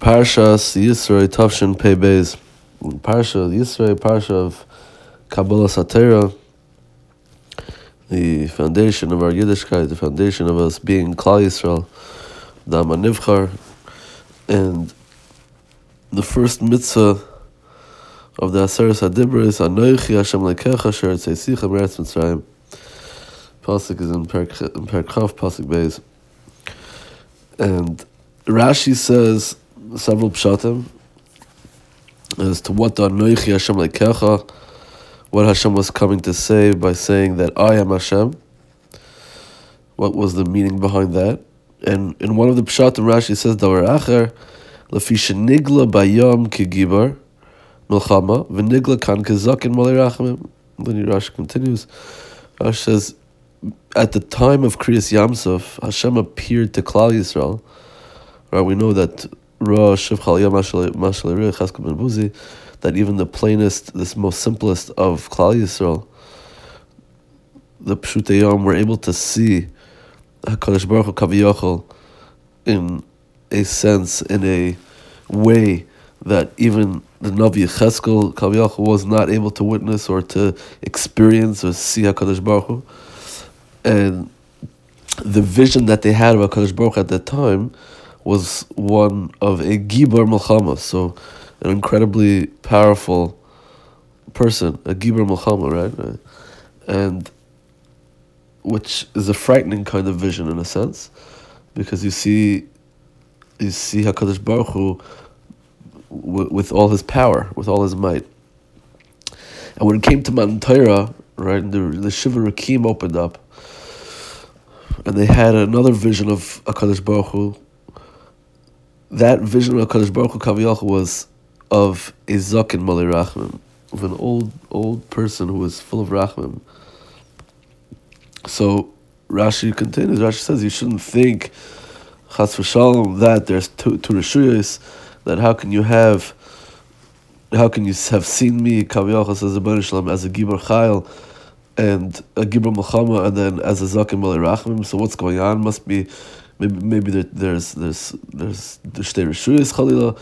Parshas Yisroi Tavshin Pei Beis. Parsha Yisroi, Parsha of Kabbalah Satera, the foundation of our Yiddishkeit, the foundation of us being Klal Yisrael, Dama Nivchar, and the first mitzvah of the Aseres HaDibra is Anoichi Hashem Lekecha Asher Tzeisicha Meretz Mitzrayim. Pasuk is in Perk Pasuk Beis. And Rashi says several pshatim as to what the Anoichi Hashem Lekecha, what Hashem was coming to say by saying that I am Hashem. What was the meaning behind that? And in one of the pshatim, Rashi says, Davar Acher, Lefi Shenigla Bayom Kigibar, Milchama, V'nigla Kan Kezakin Malei Rachamim. Then Rashi continues, Rashi says, at the time of Kriyas Yam Suf, Hashem appeared to Klal Yisrael. Right, we know that That even the plainest, this most simplest of Klal Yisrael, the Pshuteyom, were able to see Hakadosh Baruch Hu Kaviyachol in a sense, in a way that even the Navi Cheskel Kaviyachol was not able to witness or to experience or see Hakadosh Baruch Hu, and the vision that they had of Hakadosh Baruch Hu at that time was one of a Gibor Milchama, so an incredibly powerful person, a Gibor Milchama, right? And which is a frightening kind of vision in a sense, because you see, you see Hakadosh Baruch Hu with all his power, with all his might. And when it came to Matan Torah, right, the the Shiva Rakim opened up, and they had another vision of Hakadosh Baruch Hu. That vision of Hakadosh Baruch Hu Kaviyach was of a Zakin Malay Rachmim, of an old old person who was full of Rachmim. So Rashi continues. Rashi says you shouldn't think Chas v'Shalom that there's two two reshuyos. That how can you have how can you have seen me Kaviyach says the Shalom as a Gibor Chayil and a Gibor Muhammad and then as a Zakim Malay Rachmim. So what's going on? Must be maybe maybe there, there's there's there's the Shtei Reshuyos Chalila.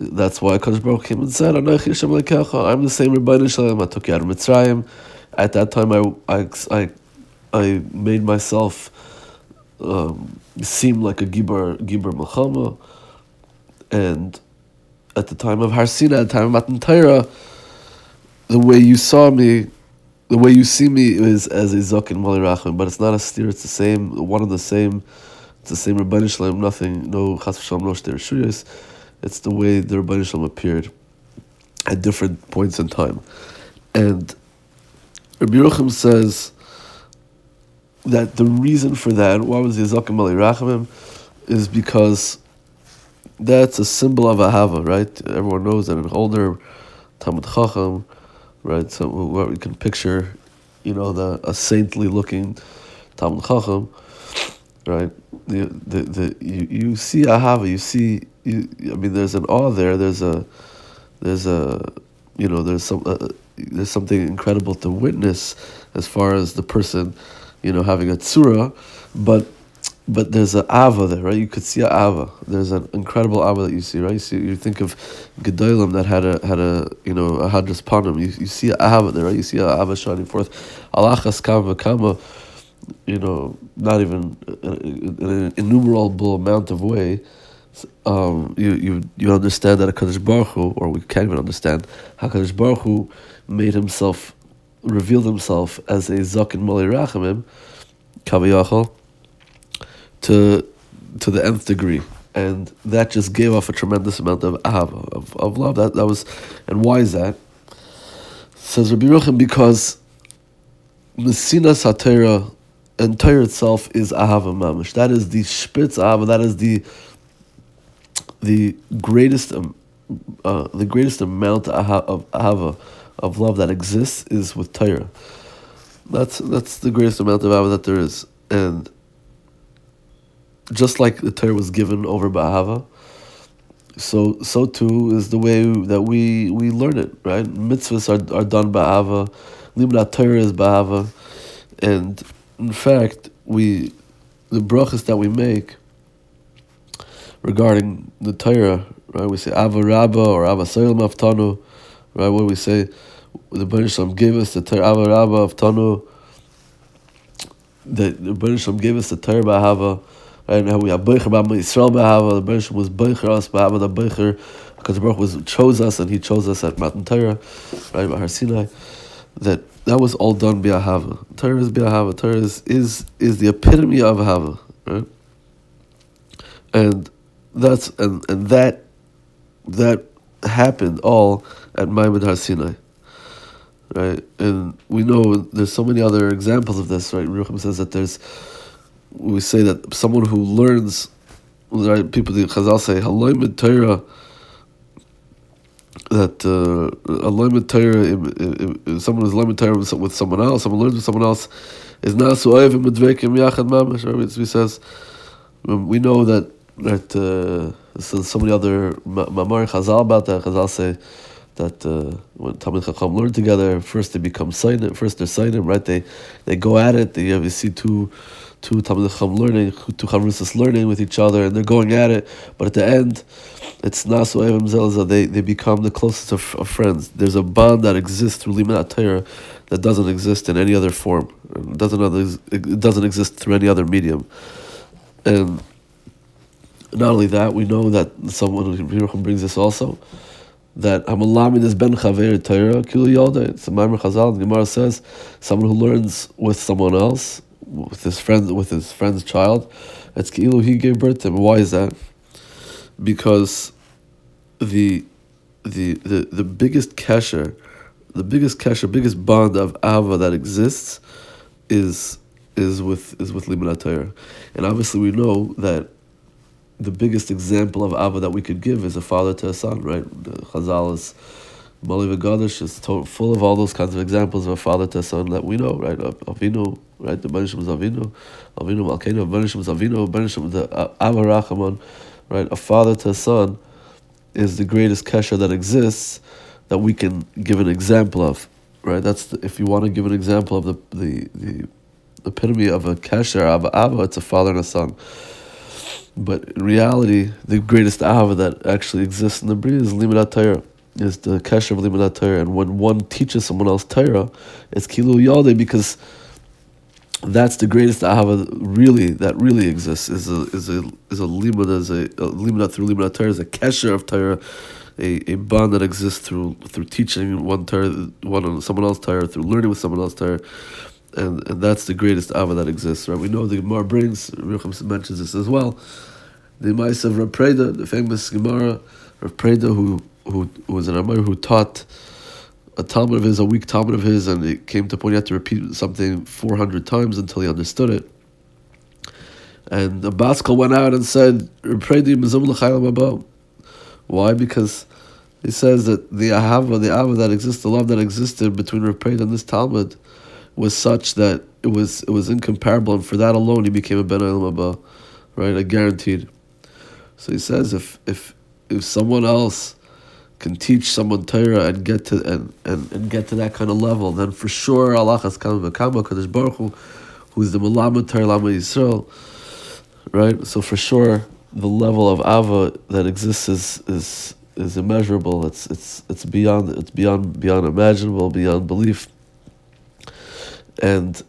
That's why Kadosh Baruch came and said, "Anochi Hashem Lekecha." I'm the same Rebbeinu Shalom. I took you out of Mitzrayim. At that time, I I I, I made myself um, seem like a Gibor Gibor Muhammad, and at the time of Har Sinai, at the time of Matan Torah, the way you saw me, the way you see me is as a Zakin Mali Rachim, but it's not a steer. It's the same, one of the same. The same Rebbeinu Shalom. Nothing, no Chas v'Shalom, no Shtei Reshuyos. It's the way the Rebbeinu Shalom appeared at different points in time. And Rabbi Yerucham says that the reason for that, why was the Zakim Ali Rachamim, is because that's a symbol of Ahava, right? Everyone knows that an older Talmud Chacham, right? So what we can picture, you know, the a saintly looking Talmud Chacham, right? The, the, the, you, you see Ahava, you see you, I mean, there's an awe there. There's a, there's a, you know, there's some, uh, there's something incredible to witness as far as the person, you know, having a tzura, but, but there's an ava there, right? You could see an ava. There's an incredible ava that you see, right? You see, you think of Gedolim that had a had a you know a hadras panim. You you see a ava there, right? You see a ava shining forth. Alachas kama kama, you know, not even in an innumerable amount of way um, you, you you understand that Hakadosh Baruch Hu, or we can't even understand how Hakadosh Baruch Hu made himself, revealed himself as a Zakin Malay Rachamim, Kaviyachal, to to the nth degree, and that just gave off a tremendous amount of ahava, of, of love. That that was, and why is that? Says Rabbi Yerucham because Messina Satira and Torah itself is ahava mamish. That is the spitz ahava. That is the the greatest um, uh, the greatest amount of ahava of love that exists is with Torah. That's that's the greatest amount of ahava that there is, and just like the Torah was given over by ahava, so so too is the way that we we learn it. Right, mitzvahs are are done by ahava, limud Torah is by ahava, and in fact we the brachas that we make regarding the Torah, right? We say Ava Rabba or Ava Soil Maftanu, right? What do we say? The Banishlam gave us the Torah Ava Rabba of Tanu. The Banishlam gave us the Torah Bahava. Right now we have Beicher Bama Yisrael Bahava. The Banishlam was Beicher us Bahava. The Beicher because the Baruch was chose us and He chose us at Matan Torah, right? Bahar Sinai. That that was all done by Ahava. Torah is by Ahava. Torah is, is is the epitome of Ahava, right? And that's and, and that that happened all at Maamad Har Sinai. Right? And we know there's so many other examples of this, right? Rucham says that there's we say that someone who learns right people the Chazal say Haloimid Torah that uh, a limit Torah, someone who's limit Torah with someone else, someone learns with someone else, is not so even medvekim yachad mamash. He says, we know that that uh, so, so many other mamar Chazal about that. Chazal say that uh, when Talmid Chacham learn together, first they become silent. First they're silent, right? They they go at it. They have you see two two Talmid Chacham learning, two Chavrusas learning with each other, and they're going at it. But at the end, it's Nasu Evim Zelza. They they become the closest of, of, friends. There's a bond that exists through Limanat Torah that doesn't exist in any other form. It doesn't it doesn't exist through any other medium. And not only that, we know that someone brings this also that Hamalamin is ben chaver Torah kilo yalda. It's a Maimer Chazal. The Gemara says someone who learns with someone else, with his friend, with his friend's child, it's kilo he gave birth to him. Why is that? Because the the the the biggest kesher, the biggest kesher, biggest bond of ava that exists, is is with is with Torah, and obviously we know that the biggest example of Ava that we could give is a father to a son, right? Chazal is Mali V'Gadish is to, full of all those kinds of examples of a father to a son that we know, right? Avinu, right? The Benishim is Avinu, Avinu Malkeinu, Benishim is Avinu, Benishim the uh, Ava Rachaman, right? A father to a son is the greatest kesher that exists that we can give an example of, right? That's the, if you want to give an example of the the the epitome of a kesher of Ava, it's a father and a son. But in reality, the greatest ahava that actually exists in the Bria is Limudat Torah, is the kesher of Limudat Torah. And when one teaches someone else Torah, it's Kilu Yalde because that's the greatest ahava really that really exists is a is a is a limud as a, a through limud Torah is a kesher of Torah, a, a bond that exists through through teaching one Torah one someone else Torah through learning with someone else Torah, and, and that's the greatest ava that exists. Right? We know the Gemara brings Rucham mentions this as well the mice of Rav Preida, the famous Gemara, Rav Preida, who, who, who was an Amar who taught a Talmud of his, a weak Talmud of his, and it came to a point he had to repeat something 400 times until he understood it. And the Bas Kol went out and said, Why? Because he says that the ahava, the ahava that exists, the love that existed between Rav Preda and this Talmud was such that it was it was incomparable, and for that alone he became a Ben Olam right? I guaranteed. So he says if if if someone else can teach someone Torah and get to and, and, and get to that kind of level, then for sure Allah has come Bakama Kadosh Baruch Hu, who's the Malamed Torah Lama Yisrael, right? So for sure the level of Ava that exists is is is immeasurable. It's it's it's beyond it's beyond beyond imaginable, beyond belief. And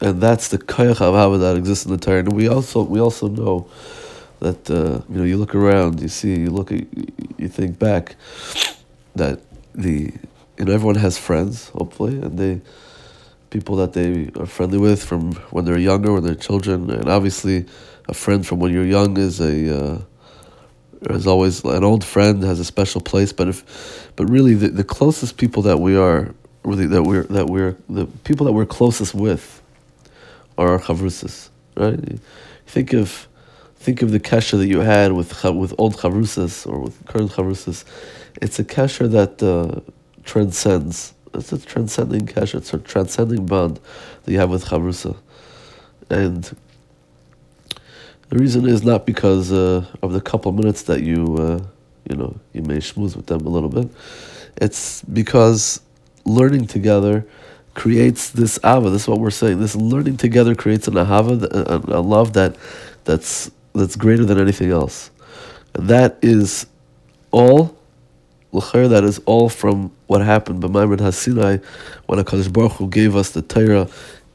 and that's the koyach of that exists in the Torah. And we also we also know that uh, you know you look around, you see, you look, at, you think back that the you know everyone has friends, hopefully, and they people that they are friendly with from when they're younger, when they're children, and obviously a friend from when you're young is a uh, is always an old friend has a special place. But if, but really, the, the closest people that we are really that we're that we're the people that we're closest with are our chavrusas, right? think of think of the kesher that you had with with old chavrusas or with current chavrusas. It's a kesher that uh, transcends. It's a transcending kesher. It's a transcending bond that you have with chavrusa, and the reason is not because uh, of the couple minutes that you uh, you know you may schmooze with them a little bit. It's because learning together creates this ava. This is what we're saying. This learning together creates an ahava, a, a love that that's that's greater than anything else. And that is all that is all from what happened by Maamad Hasinai when HaKadosh Baruch Hu gave us the Torah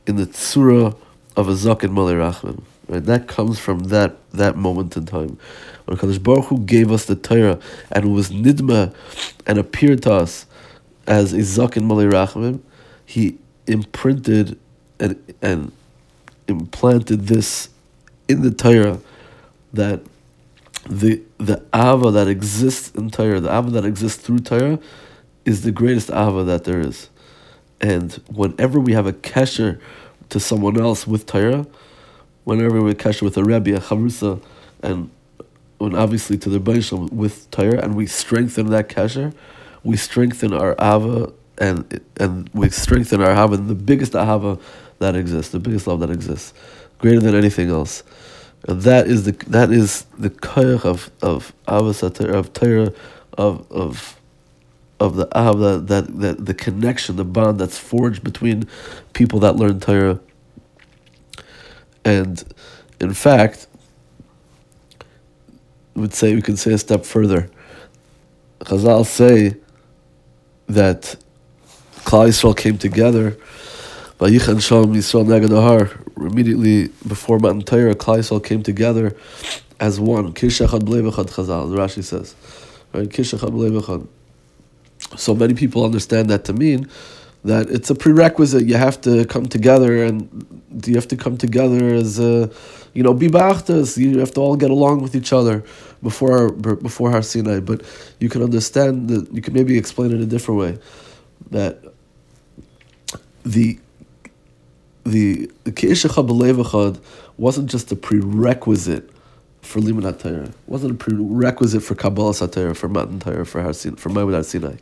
in the Tzura of a Zakin Malay Rachman. Right? That comes from that, that moment in time. When HaKadosh Baruch Hu gave us the Torah and was Nidma and appeared to us as a Zakin Malay Rachman, he imprinted and, and implanted this in the Torah that the the ava that exists in Torah, the ava that exists through Torah, is the greatest ava that there is. And whenever we have a kesher to someone else with Torah, whenever we kesher with a Rebbe, a Chavrusa, and when obviously to the Baisham with Torah, and we strengthen that kesher, we strengthen our ava and and we strengthen our ava, the biggest ava that exists, the biggest love that exists, greater than anything else. And that is the that is the koyach of of avas of Torah of of of the av that, that that the connection, the bond that's forged between people that learn Torah. And in fact, would say we can say a step further. Chazal say that Klal Yisrael came together Vayichan Sham Yisrael. Immediately before Matan Torah, Klal came together as one. Kishachad Chazal, Rashi says. Right? Kishachad Blevachad. So many people understand that to mean that it's a prerequisite. You have to come together, and you have to come together as a, you know, bibachtas. You have to all get along with each other before before Har Sinai. But you can understand that you can maybe explain it a different way. That the the the wasn't just a prerequisite for Liman Torah. Wasn't a prerequisite for Kabbalah Satira, for Matan Torah, for Har for Maamad Sinai.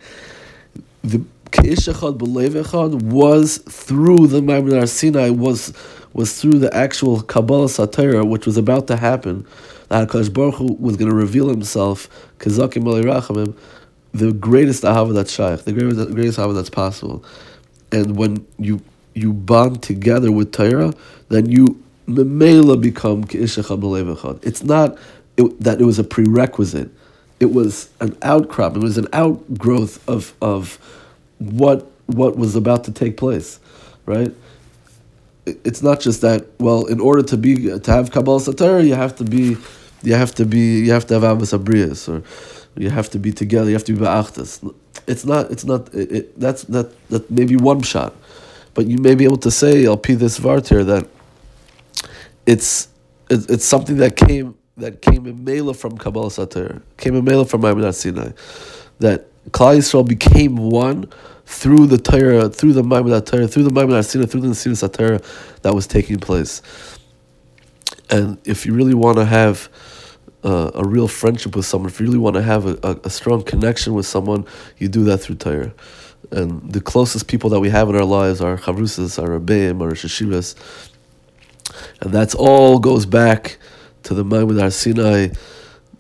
The Keishachad B'Levechad was through the Maamad Sinai, was was through the actual Kabbalah Satira, which was about to happen. That Hakadosh Baruch Hu was going to reveal Himself, Kazakim Rachamim, the greatest Ahava that's shaykh, the greatest, greatest Ahava that's possible. And when you you bond together with Torah, then you memela become It's not it, that it was a prerequisite. It was an outcrop. It was an outgrowth of of what what was about to take place, right? It's not just that. Well, in order to be to have Kabbalah Satara, you have to be, you have to be, you have to have Abbas Abrias, or you have to be together. You have to be Ba'achtas. It's not. It's not. It, it, that's that. That maybe one shot but you may be able to say, I'll pee this Vartir, that it's, it's, something that came that came in Mela from Kabbalah Satir, came in Mela from Maamad Sinai, that Klal Yisrael became one through the Torah, through the Maamad Torah, through the Maamad Sinai, through the Sinai Satir that was taking place. And if you really want to have uh, a real friendship with someone, if you really want to have a, a, a strong connection with someone, you do that through Torah and the closest people that we have in our lives are chavrusas, our rebbeim, our shishivas, and that's all goes back to the Maamad Har Sinai,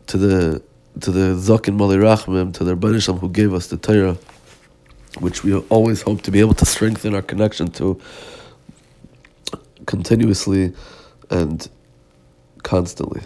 to the to the Zakin Mali Rachmim, to the Rebbeinu who gave us the Torah, which we always hope to be able to strengthen our connection to continuously and constantly.